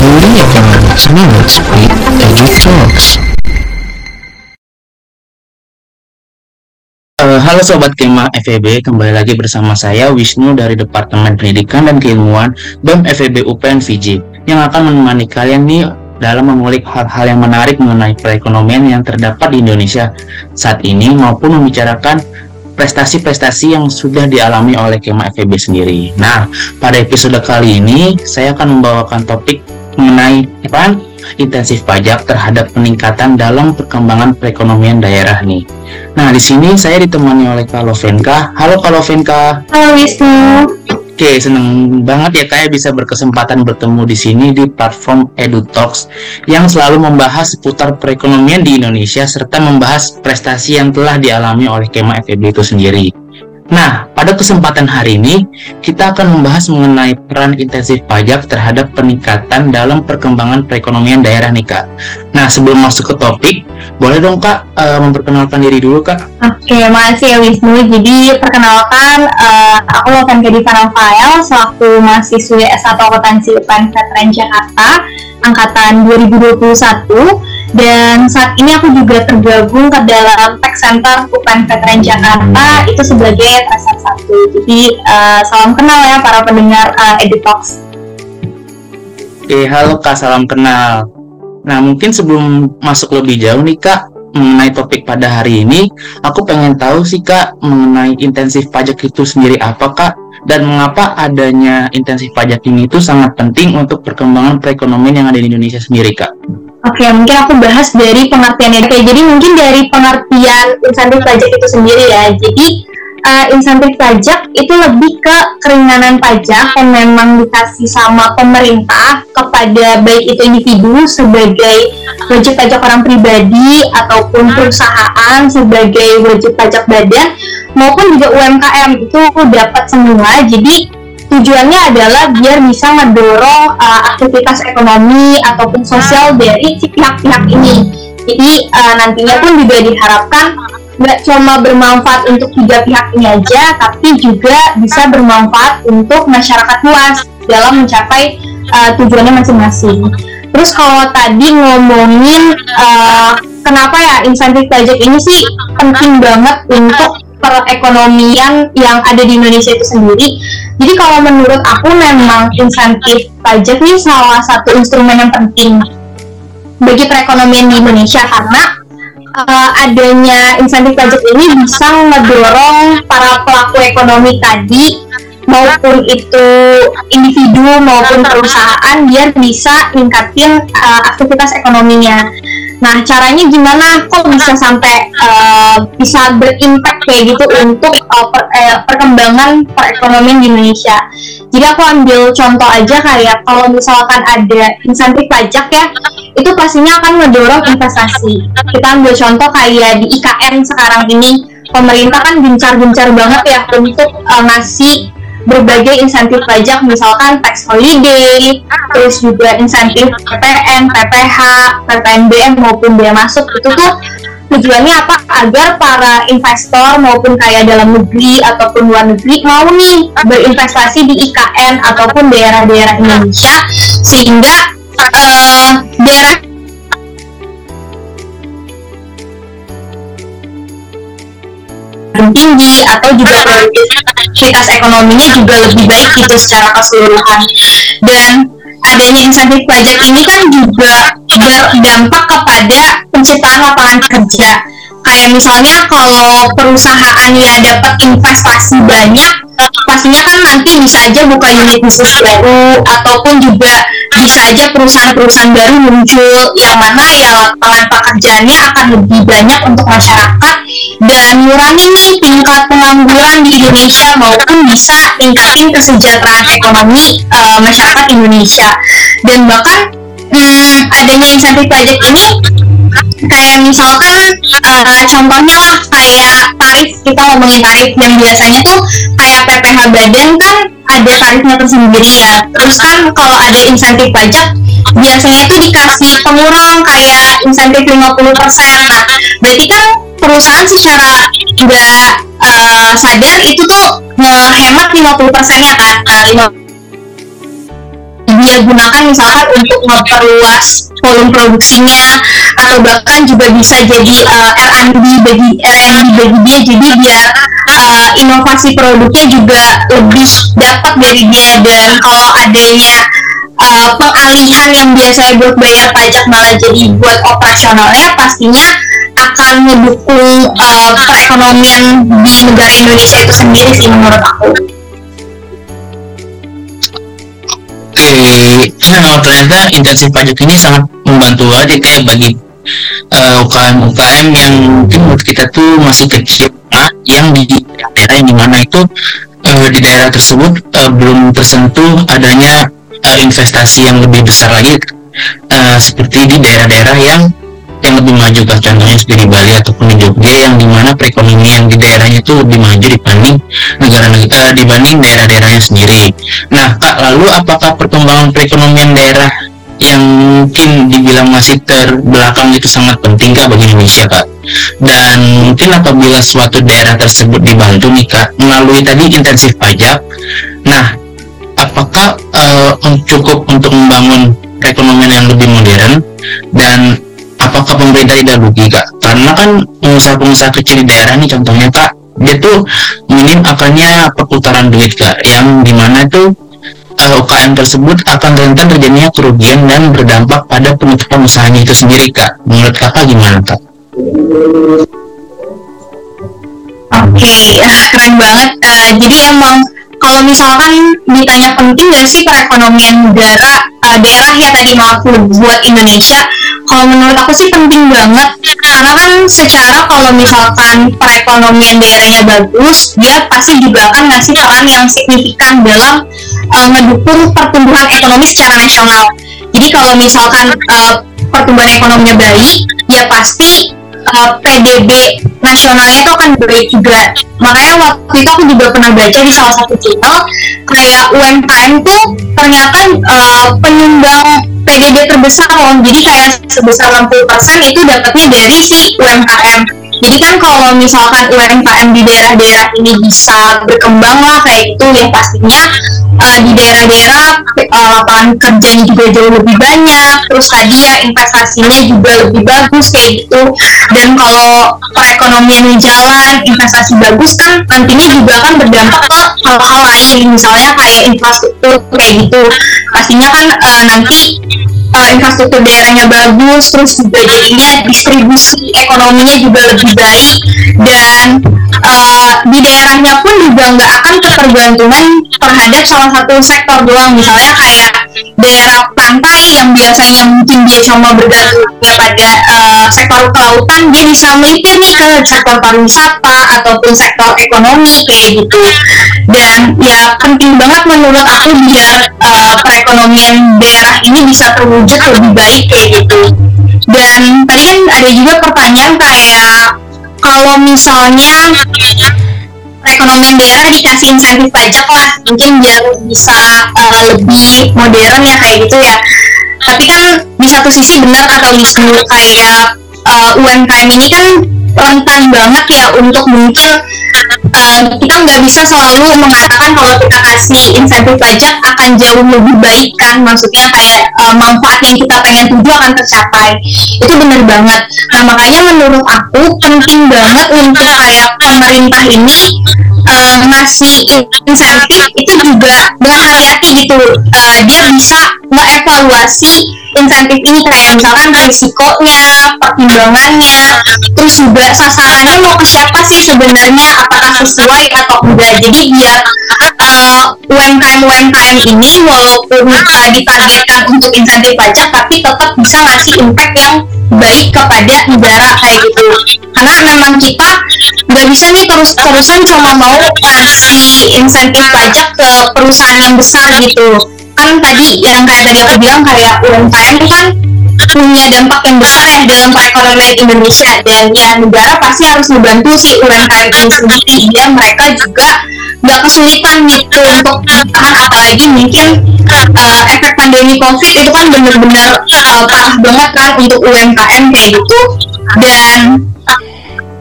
With Edu Talks. Halo Sobat Kema FEB, kembali lagi bersama saya Wisnu dari Departemen Pendidikan dan Keilmuan BEM FEB UPN Fiji yang akan menemani kalian nih dalam mengulik hal-hal yang menarik mengenai perekonomian yang terdapat di Indonesia saat ini maupun membicarakan prestasi-prestasi yang sudah dialami oleh Kema FEB sendiri. Nah, pada episode kali ini saya akan membawakan topik mengenai apa? intensif pajak terhadap peningkatan dalam perkembangan perekonomian daerah nih. Nah, di sini saya ditemani oleh Kalovenka. Halo Kalovenka. Halo Wisnu. Oke, seneng banget ya kayak bisa berkesempatan bertemu di sini di platform EduTalks yang selalu membahas seputar perekonomian di Indonesia serta membahas prestasi yang telah dialami oleh Kema FEB itu sendiri. Nah, pada kesempatan hari ini kita akan membahas mengenai peran intensif pajak terhadap peningkatan dalam perkembangan perekonomian daerah nih Kak. Nah, sebelum masuk ke topik, boleh dong Kak uh, memperkenalkan diri dulu Kak? Oke, makasih ya Wisnu. Jadi perkenalkan, uh, aku akan jadi Rafael selaku mahasiswi S1 Akuntansi UPN Veteran Jakarta angkatan 2021 dan saat ini aku juga tergabung ke dalam Tech Center UPN Veteran Jakarta itu sebagai tracer satu jadi uh, salam kenal ya para pendengar uh, Edutalks Oke, halo Kak, salam kenal. Nah, mungkin sebelum masuk lebih jauh nih Kak, mengenai topik pada hari ini, aku pengen tahu sih Kak, mengenai intensif pajak itu sendiri apa Kak? Dan mengapa adanya intensif pajak ini itu sangat penting untuk perkembangan perekonomian yang ada di Indonesia sendiri Kak? Oke, mungkin aku bahas dari pengertiannya. Oke, jadi mungkin dari pengertian insentif pajak itu sendiri ya. Jadi uh, insentif pajak itu lebih ke keringanan pajak yang memang dikasih sama pemerintah kepada baik itu individu sebagai wajib pajak orang pribadi ataupun perusahaan sebagai wajib pajak badan maupun juga UMKM itu dapat semua. Jadi tujuannya adalah biar bisa ngedorong uh, aktivitas ekonomi ataupun sosial dari si pihak-pihak ini. Jadi uh, nantinya pun juga diharapkan nggak cuma bermanfaat untuk tiga pihak ini aja, tapi juga bisa bermanfaat untuk masyarakat luas dalam mencapai uh, tujuannya masing-masing. Terus kalau tadi ngomongin uh, kenapa ya insentif pajak ini sih penting banget untuk perekonomian yang ada di Indonesia itu sendiri. Jadi kalau menurut aku memang insentif pajak ini salah satu instrumen yang penting bagi perekonomian di Indonesia karena uh, adanya insentif pajak ini bisa mendorong para pelaku ekonomi tadi maupun itu individu maupun perusahaan biar bisa ningkatin uh, aktivitas ekonominya. Nah, caranya gimana? Kok bisa sampai uh, bisa berimpact kayak gitu untuk uh, per, eh, perkembangan perekonomian di Indonesia? Jadi aku ambil contoh aja kayak kalau misalkan ada insentif pajak ya, itu pastinya akan mendorong investasi. Kita ambil contoh kayak di IKN sekarang ini, pemerintah kan gencar-gencar banget ya untuk uh, ngasih berbagai insentif pajak misalkan tax holiday, terus juga insentif PPN, PPH, PPNBM maupun biaya masuk itu tuh tujuannya apa? Agar para investor maupun kayak dalam negeri ataupun luar negeri mau nih berinvestasi di IKN ataupun daerah-daerah Indonesia sehingga uh, daerah tinggi atau juga produktivitas ekonominya juga lebih baik gitu secara keseluruhan. Dan adanya insentif pajak ini kan juga berdampak kepada penciptaan lapangan kerja. Kayak misalnya kalau perusahaannya dapat investasi banyak pastinya kan nanti bisa aja buka unit bisnis baru ataupun juga bisa aja perusahaan-perusahaan baru muncul yang mana ya lapangan pekerjaannya akan lebih banyak untuk masyarakat dan mengurangi nih tingkat pengangguran di Indonesia maupun bisa tingkatin kesejahteraan ekonomi uh, masyarakat Indonesia. Dan bahkan hmm, adanya insentif pajak ini kayak misalkan uh, contohnya lah kayak tarif kita ngomongin tarif yang biasanya tuh PPH badan kan ada tarifnya tersendiri ya. Terus kan kalau ada insentif pajak biasanya itu dikasih pengurang kayak insentif 50% nah berarti kan perusahaan secara nggak uh, sadar itu tuh ngehemat 50% nya kan? Nah, dia gunakan misalkan untuk memperluas volume produksinya atau bahkan juga bisa jadi uh, R&D bagi R&D bagi dia jadi biar uh, inovasi produknya juga lebih dapat dari dia dan kalau adanya uh, pengalihan yang biasanya buat bayar pajak malah jadi buat operasionalnya pastinya akan mendukung uh, perekonomian di negara Indonesia itu sendiri sih menurut aku. Oke, nah ternyata intensif pajak ini sangat membantu aja kayak bagi uh, UKM-UKM yang mungkin menurut kita tuh masih kecil nah, yang di daerah yang di mana itu uh, di daerah tersebut uh, belum tersentuh adanya uh, investasi yang lebih besar lagi uh, seperti di daerah-daerah yang yang lebih maju kak contohnya seperti di Bali ataupun di Jogja yang di mana perekonomian di daerahnya itu lebih maju dibanding negara-negara uh, dibanding daerah-daerahnya sendiri. Nah kak lalu apakah perkembangan perekonomian daerah yang mungkin dibilang masih terbelakang itu sangat penting kak bagi Indonesia kak dan mungkin apabila suatu daerah tersebut dibantu nih kak melalui tadi intensif pajak nah apakah uh, cukup untuk membangun perekonomian yang lebih modern dan apakah pemerintah tidak rugi kak karena kan pengusaha-pengusaha kecil di daerah ini contohnya kak dia tuh minim akannya perputaran duit kak yang di mana tuh uh, UKM tersebut akan rentan terjadinya kerugian dan berdampak pada penutupan usahanya itu sendiri kak menurut kakak gimana kak? Oke, okay, keren banget. Uh, jadi emang kalau misalkan ditanya penting gak sih perekonomian negara uh, daerah ya tadi maaf buat Indonesia kalau menurut aku sih penting banget. Karena kan secara kalau misalkan perekonomian daerahnya bagus dia pasti juga akan ngasih peran yang signifikan dalam uh, ngedukung pertumbuhan ekonomi secara nasional. Jadi kalau misalkan uh, pertumbuhan ekonominya baik ya pasti uh, PDB nasionalnya itu akan baik juga. Makanya waktu itu aku juga pernah baca di salah satu channel kayak UMKM tuh ternyata uh, penyumbang PDB terbesar loh. Jadi kayak sebesar 60% itu dapatnya dari si UMKM jadi kan kalau misalkan UMKM di daerah-daerah ini bisa berkembang lah kayak itu ya pastinya uh, di daerah-daerah uh, lapangan kerjanya juga jauh lebih banyak terus tadi ya investasinya juga lebih bagus kayak gitu. Dan kalau perekonomian jalan investasi bagus kan nantinya juga kan berdampak ke hal-hal lain misalnya kayak infrastruktur kayak gitu. Pastinya kan uh, nanti uh, infrastruktur daerahnya bagus terus juga jadinya distribusi ekonominya juga lebih baik dan uh, di daerahnya pun juga nggak akan ketergantungan terhadap salah satu sektor doang. Misalnya kayak daerah pantai yang biasanya mungkin dia cuma bergantungnya pada uh, sektor kelautan dia bisa melipir nih ke sektor pariwisata ataupun sektor ekonomi kayak gitu. Dan ya penting banget menurut aku biar uh, perekonomian daerah ini bisa terwujud lebih baik kayak gitu. Dan tadi kan ada juga pertanyaan kayak kalau misalnya perekonomian daerah dikasih insentif pajak lah mungkin biar bisa uh, lebih modern ya kayak gitu ya. Tapi kan di satu sisi benar kata Wisnu kayak uh, UMKM ini kan rentan banget ya untuk mungkin uh, kita nggak bisa selalu mengatakan kalau kita kasih insentif pajak akan jauh lebih baik kan? Maksudnya kayak uh, manfaat yang kita pengen tuju akan tercapai. Itu benar banget. Nah makanya menurut aku penting banget untuk kayak pemerintah ini uh, ngasih insentif itu juga dengan hati-hati gitu uh, dia bisa mengevaluasi insentif ini kayak misalkan risikonya, pertimbangannya, terus juga sasarannya mau ke siapa sih sebenarnya, apakah sesuai atau enggak. Jadi biar uh, UMKM UMKM ini walaupun uh, ditargetkan untuk insentif pajak, tapi tetap bisa ngasih impact yang baik kepada negara kayak gitu. Karena memang kita nggak bisa nih terus-terusan cuma mau ngasih insentif pajak ke perusahaan yang besar gitu. Kan tadi yang kayak tadi aku bilang kayak UMKM kan punya dampak yang besar ya dalam perekonomian Indonesia. Dan ya negara pasti harus membantu si UMKM ini sendiri. Biar mereka juga nggak kesulitan gitu untuk bertahan. Apalagi mungkin uh, efek pandemi COVID itu kan benar-benar uh, parah banget kan untuk UMKM kayak gitu. Dan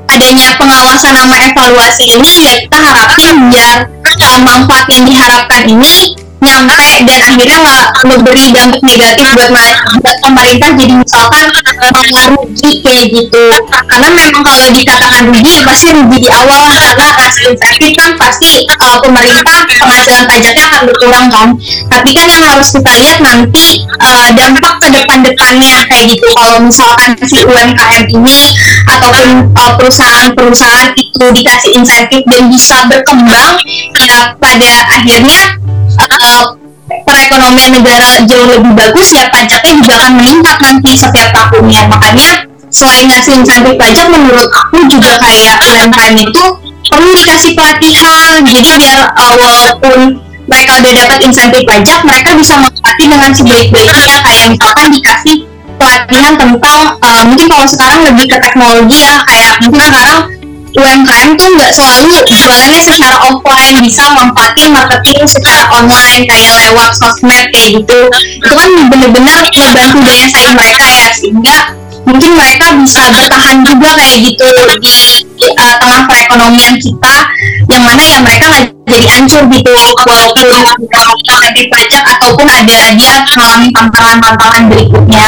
adanya pengawasan sama evaluasi ini ya kita harapin biar uh, manfaat yang diharapkan ini nyampe dan akhirnya nggak memberi dampak negatif buat, buat pemerintah. Jadi misalkan malah rugi kayak gitu. Karena memang kalau dikatakan rugi pasti rugi di awal karena kasih insentif kan pasti uh, pemerintah penghasilan pajaknya akan berkurang kan. Tapi kan yang harus kita lihat nanti uh, dampak ke depan-depannya. Kayak gitu kalau misalkan si UMKM ini ataupun perusahaan-perusahaan itu dikasih insentif dan bisa berkembang ya pada akhirnya perekonomian negara jauh lebih bagus ya pajaknya juga akan meningkat nanti setiap tahunnya. Makanya selain ngasih insentif pajak menurut aku juga kayak UMKM itu perlu dikasih pelatihan jadi biar uh, walaupun mereka udah dapat insentif pajak mereka bisa manfaati dengan sebaik-baiknya. Kayak misalkan dikasih pelatihan tentang uh, mungkin kalau sekarang lebih ke teknologi ya kayak mungkin sekarang UMKM tuh nggak selalu jualannya secara offline bisa manfaatin marketing secara online kayak lewat sosmed kayak gitu. Itu kan bener-bener membantu daya saing mereka ya sehingga mungkin mereka bisa bertahan juga kayak gitu di, di uh, tengah perekonomian kita yang mana ya mereka nggak jadi hancur gitu. Walaupun insentif pajak ataupun ada dia mengalami tantangan-tantangan berikutnya.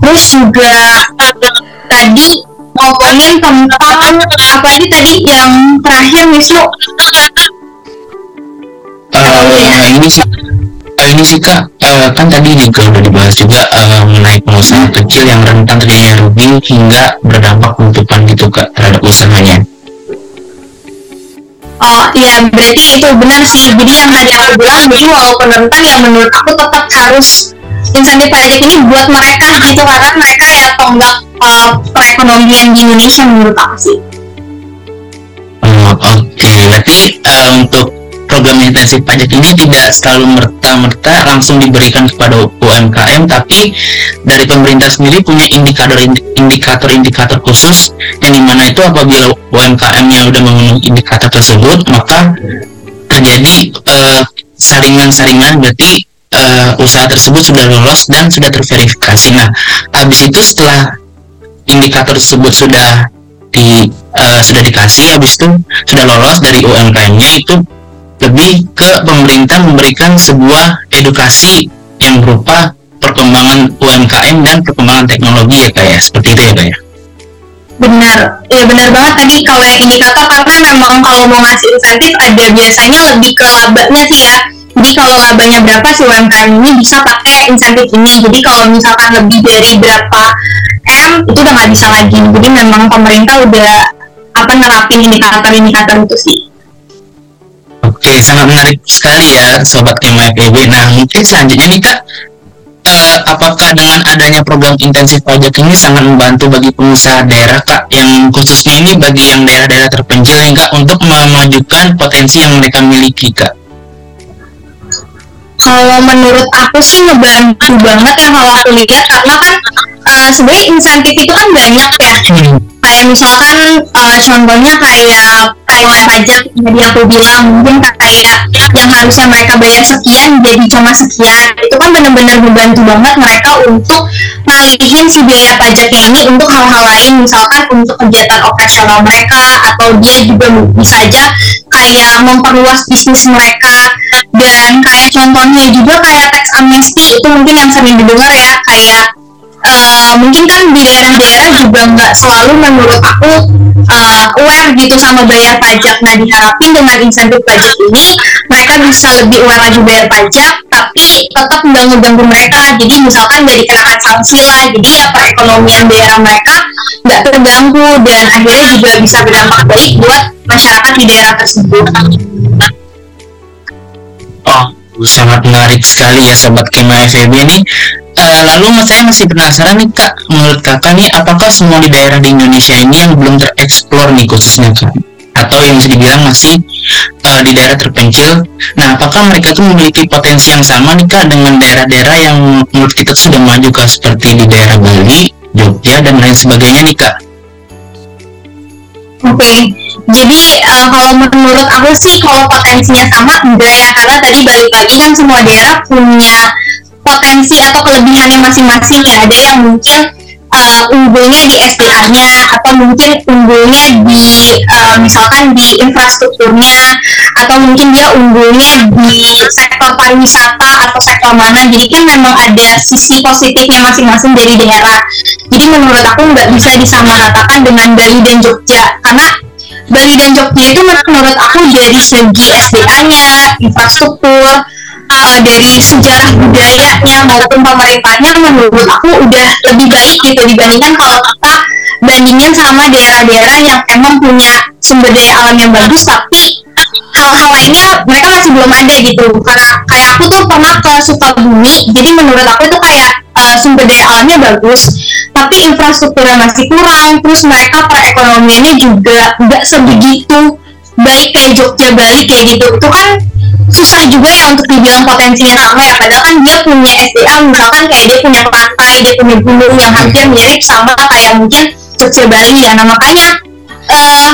Terus juga tadi ngomongin tentang apa aja tadi yang terakhir Wisnu uh, ini sih. Uh, ini sih kak. Uh, kan tadi juga udah dibahas juga uh, mengenai pengusaha kecil yang rentan terjadinya rugi hingga berdampak penutupan gitu kak terhadap usahanya. Oh iya berarti itu benar sih. Jadi yang tadi aku bilang jadi walaupun rentan ya menurut aku tetap harus insentif pajak ini buat mereka gitu karena mereka ya tonggak uh, perekonomian di Indonesia menurut aku sih. Oh, Oke, okay. berarti uh, untuk program intensif pajak ini tidak selalu merta-merta langsung diberikan kepada UMKM, tapi dari pemerintah sendiri punya indikator-indikator khusus yang di mana itu apabila UMKM yang sudah memenuhi indikator tersebut, maka terjadi uh, saringan-saringan berarti uh, usaha tersebut sudah lolos dan sudah terverifikasi. Nah, habis itu setelah indikator tersebut sudah di uh, sudah dikasih, habis itu sudah lolos dari UMKM-nya itu lebih ke pemerintah memberikan sebuah edukasi yang berupa perkembangan UMKM dan perkembangan teknologi ya kayak seperti itu ya kayak benar. Ya benar banget tadi kalau yang indikator karena memang kalau mau ngasih insentif ada biasanya lebih ke labanya sih ya jadi kalau labanya berapa si UMKM ini bisa pakai insentif ini jadi kalau misalkan lebih dari berapa M itu udah nggak bisa lagi jadi memang pemerintah udah apa nerapin indikator-indikator itu sih Oke, sangat menarik sekali ya Sobat Kema FEB. Nah, mungkin selanjutnya nih Kak, eh, apakah dengan adanya program intensif pajak ini sangat membantu bagi pengusaha daerah Kak, yang khususnya ini bagi yang daerah-daerah terpencil nih Kak, untuk memajukan potensi yang mereka miliki Kak? Kalau menurut aku sih ngebantu banget ya kalau aku lihat karena kan uh, sebenarnya insentif itu kan banyak ya. Hmm. Kayak misalkan uh, contohnya kayak kayak pajak tadi aku bilang mungkin kayak yang harusnya mereka bayar sekian jadi cuma sekian. Itu kan benar-benar membantu banget mereka untuk ngalihin si biaya pajaknya ini untuk hal-hal lain misalkan untuk kegiatan operasional mereka atau dia juga bisa aja kayak memperluas bisnis mereka. Dan kayak contohnya juga kayak tax amnesty itu mungkin yang sering didengar ya kayak uh, mungkin kan di daerah-daerah juga nggak selalu menurut aku uh, aware gitu sama bayar pajak. Nah diharapin dengan insentif pajak ini mereka bisa lebih aware lagi bayar pajak, tapi tetap nggak ngeganggu mereka. Jadi misalkan dari dikenakan sanksi lah, jadi ya perekonomian daerah mereka nggak terganggu dan akhirnya juga bisa berdampak baik buat masyarakat di daerah tersebut. Oh, sangat menarik sekali ya Sobat Kema FEB ini lalu saya masih penasaran nih kak, menurut kakak nih apakah semua di daerah di Indonesia ini yang belum tereksplor nih khususnya kak? Atau yang bisa dibilang masih uh, di daerah terpencil? Nah, apakah mereka tuh memiliki potensi yang sama nih kak dengan daerah-daerah yang menurut kita sudah maju kak seperti di daerah Bali, Jogja dan lain sebagainya nih kak? Oke, okay. jadi uh, kalau menurut aku sih kalau potensinya sama enggak ya karena tadi balik lagi kan semua daerah punya potensi atau kelebihannya masing-masing ya. Ada yang mungkin uh, unggulnya di SDA-nya atau mungkin unggulnya di uh, misalkan di infrastrukturnya atau mungkin dia unggulnya di sektor pariwisata atau sektor mana. Jadi kan memang ada sisi positifnya masing-masing dari daerah. Jadi menurut aku nggak bisa disamaratakan dengan Bali dan Jogja. Karena Bali dan Jogja itu menurut aku dari segi SDA-nya infrastruktur uh, dari sejarah budayanya maupun pemerintahnya menurut aku udah lebih baik gitu dibandingkan kalau kita bandingin sama daerah-daerah yang emang punya sumber daya alam yang bagus tapi hal-hal lainnya mereka masih belum ada gitu. Karena kayak aku tuh pernah ke Sukabumi jadi menurut aku itu kayak uh, sumber daya alamnya bagus tapi infrastrukturnya masih kurang terus mereka perekonomiannya juga nggak sebegitu baik kayak Jogja Bali kayak gitu. Itu kan susah juga ya untuk dibilang potensinya sama ya padahal kan dia punya SDA misalkan kayak dia punya pantai dia punya gunung yang hampir mirip sama kayak mungkin Jogja Bali ya. Nah makanya uh,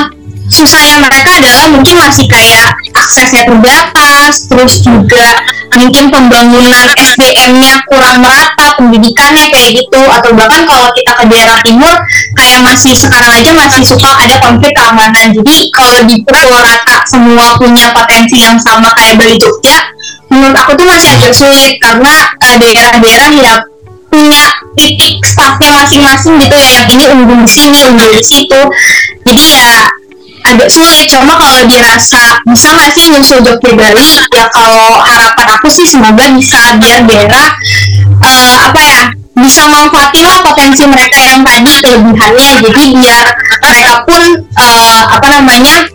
susahnya mereka adalah mungkin masih kayak aksesnya terbatas terus juga mungkin pembangunan SDM-nya kurang merata pendidikannya kayak gitu atau bahkan kalau kita ke daerah timur kayak masih sekarang aja masih suka ada konflik keamanan jadi kalau dipukul rata semua punya potensi yang sama kayak Bali Jogja menurut aku tuh masih agak sulit karena uh, daerah-daerah yang punya titik staffnya masing-masing gitu ya yang ini unggul di sini unggul di situ. Jadi ya agak sulit cuma kalau dirasa bisa nggak sih nyusul Jogja Bali ya kalau harapan aku sih semoga bisa biar daerah uh, apa ya bisa manfaatin lah potensi mereka yang tadi kelebihannya. Jadi biar mereka pun uh, apa namanya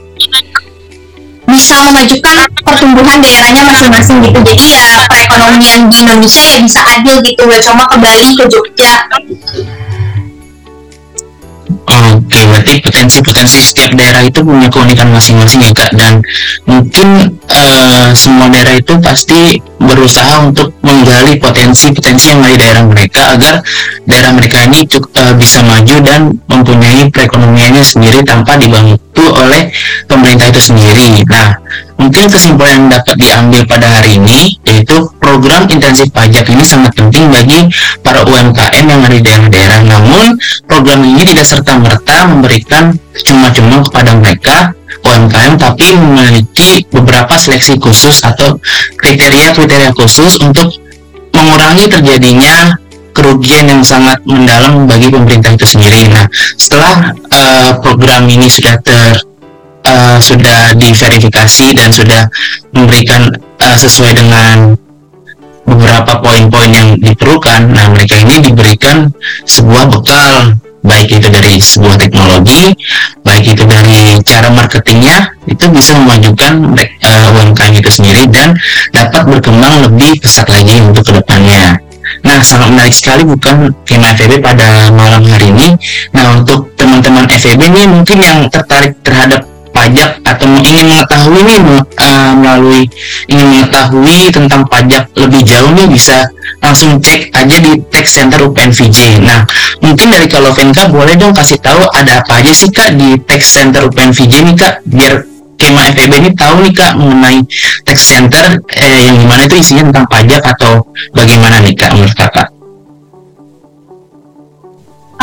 bisa memajukan pertumbuhan daerahnya masing-masing gitu. Jadi ya perekonomian di Indonesia ya bisa adil gitu. Gak cuma ke Bali ke Jogja berarti potensi-potensi setiap daerah itu punya keunikan masing-masing ya kak dan mungkin uh, semua daerah itu pasti berusaha untuk menggali potensi-potensi yang ada di daerah mereka agar daerah mereka ini uh, bisa maju dan mempunyai perekonomiannya sendiri tanpa dibantu oleh pemerintah itu sendiri. Nah, mungkin kesimpulan yang dapat diambil pada hari ini yaitu program intensif pajak ini sangat penting bagi para UMKM yang ada di daerah-daerah. Namun, program ini tidak memberikan cuma-cuma kepada mereka UMKM tapi memiliki beberapa seleksi khusus atau kriteria-kriteria khusus untuk mengurangi terjadinya kerugian yang sangat mendalam bagi pemerintah itu sendiri. Nah, setelah uh, program ini sudah ter uh, sudah diverifikasi dan sudah memberikan uh, sesuai dengan beberapa poin-poin yang diperlukan. Nah, mereka ini diberikan sebuah bekal baik itu dari sebuah teknologi, baik itu dari cara marketingnya, itu bisa memajukan uh, UMKM itu sendiri dan dapat berkembang lebih pesat lagi untuk ke depannya. Nah, sangat menarik sekali bukan tema FEB pada malam hari ini. Nah, untuk teman-teman FEB ini mungkin yang tertarik terhadap pajak atau ingin mengetahui nih uh, melalui ingin mengetahui tentang pajak lebih jauh nih bisa langsung cek aja di Tax Center UPN VJ. Nah, mungkin dari kalau Venka boleh dong kasih tahu ada apa aja sih kak di Tax Center UPN VJ nih kak biar Kema FEB ini tahu nih kak mengenai tax center eh, yang di mana itu isinya tentang pajak atau bagaimana nih kak menurut kakak?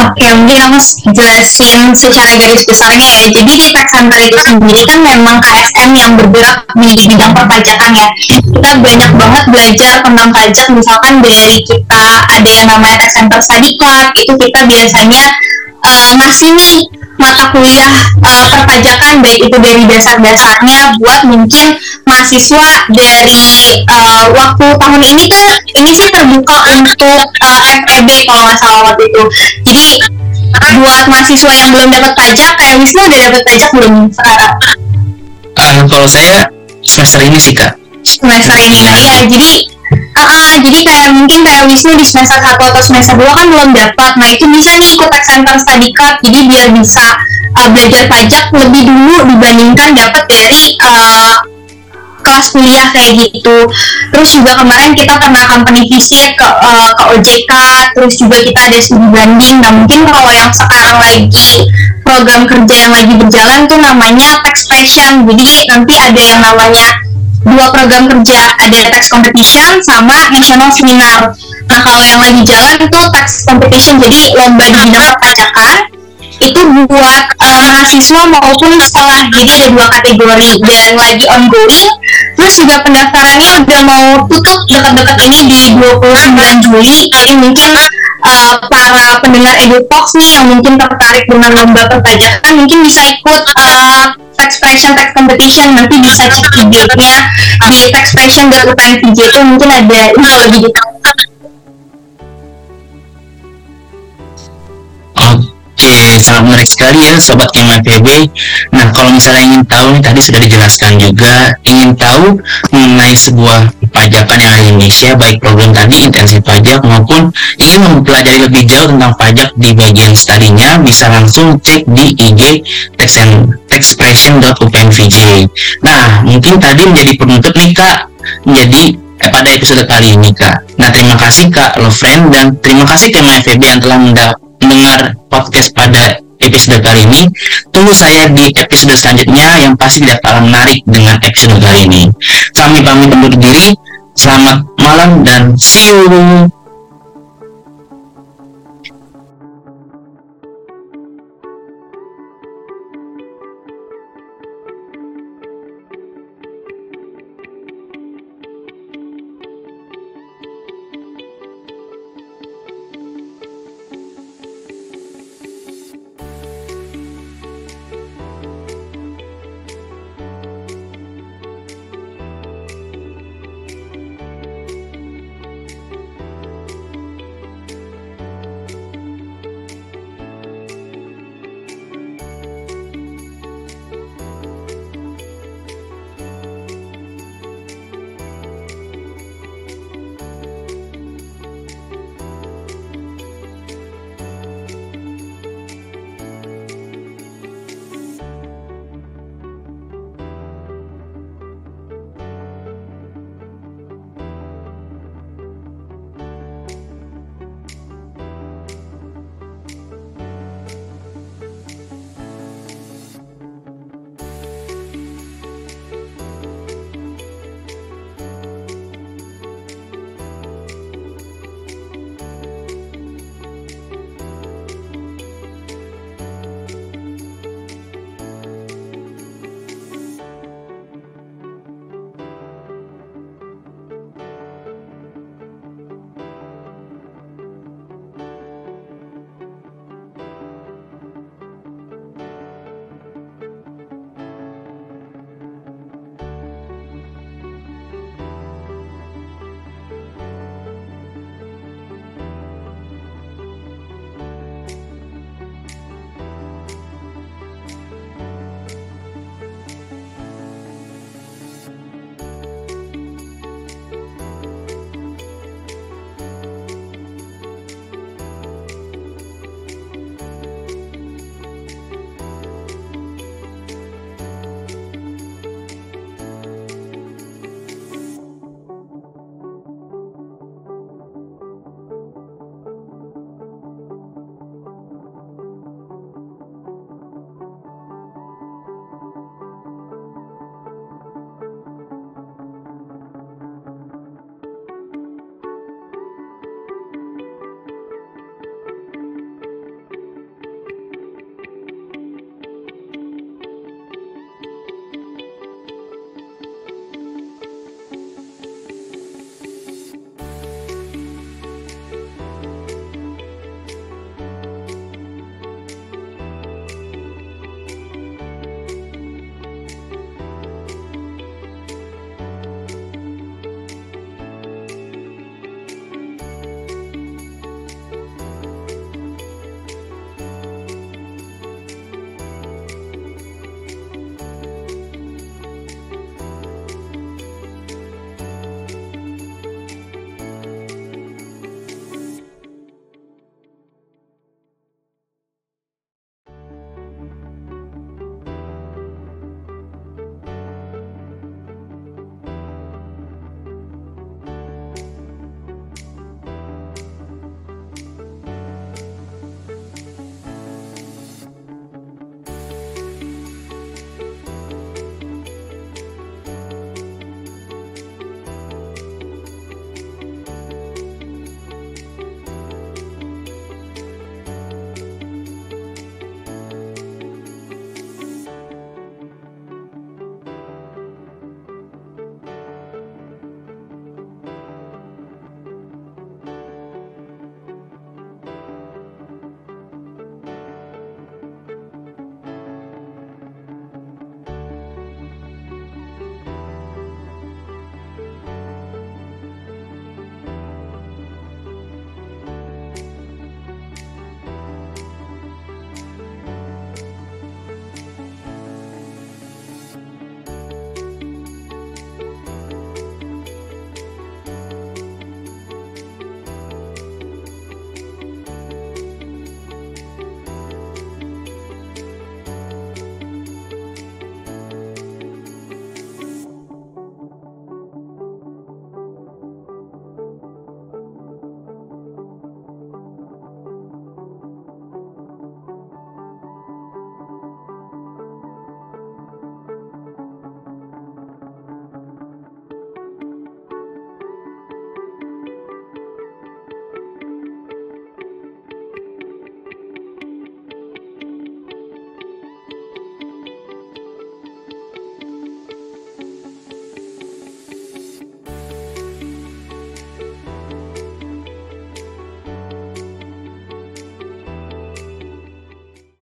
Oke, mungkin aku jelasin secara garis besarnya ya. Jadi di tax center itu sendiri kan memang KSM yang bergerak di bidang perpajakan ya. Kita banyak banget belajar tentang pajak, misalkan dari kita ada yang namanya tax center study club, itu kita biasanya uh, ngasih nih mata kuliah uh, perpajakan baik itu dari dasar-dasarnya buat mungkin mahasiswa dari uh, waktu tahun ini tuh ini sih terbuka untuk uh, FEB kalau nggak salah waktu itu. Jadi buat mahasiswa yang belum dapat pajak kayak Wisnu udah dapat pajak belum sekarang? Uh, kalau saya semester ini sih kak. Semester ini ya jadi uh, jadi kayak mungkin kayak Wisnu di semester 1 atau semester 2 kan belum dapat. Nah itu bisa nih ikut tax center study card. Jadi biar bisa uh, belajar pajak lebih dulu dibandingkan dapat dari uh, kelas kuliah kayak gitu. Terus juga kemarin kita pernah company visit ke, uh, ke OJK terus juga kita ada studi banding. Nah mungkin kalau yang sekarang lagi program kerja yang lagi berjalan tuh namanya tax passion jadi nanti ada yang namanya dua program kerja, ada tax competition sama national seminar. Nah kalau yang lagi jalan tuh tax competition, jadi lomba di bidang perpajakan itu buat uh, mahasiswa maupun sekolah. Jadi ada dua kategori dan lagi ongoing. Terus juga pendaftarannya udah mau tutup dekat-dekat ini di 29 Juli. Jadi mungkin uh, para pendengar EduTalks nih yang mungkin tertarik dengan lomba perpajakan mungkin bisa ikut uh, taxation tax competition. Nanti bisa cek IG-nya di taxation.upnvj itu mungkin ada info lebih detail sangat menarik sekali ya Sobat KMFB. Nah, kalau misalnya ingin tahu nih tadi sudah dijelaskan juga, ingin tahu mengenai sebuah pajakan yang ada di Indonesia, baik program tadi intensif pajak maupun ingin mempelajari lebih jauh tentang pajak di bagian studinya, bisa langsung cek di IG taxpression.upnvj. Nah, mungkin tadi menjadi penutup nih Kak, menjadi eh, pada episode kali ini Kak. Nah, terima kasih Kak Lovren dan terima kasih KMFB yang telah mendengar podcast pada episode kali ini. Tunggu saya di episode selanjutnya yang pasti tidak kalah menarik dengan episode kali ini. Kami pamit undur diri. Selamat malam dan see you.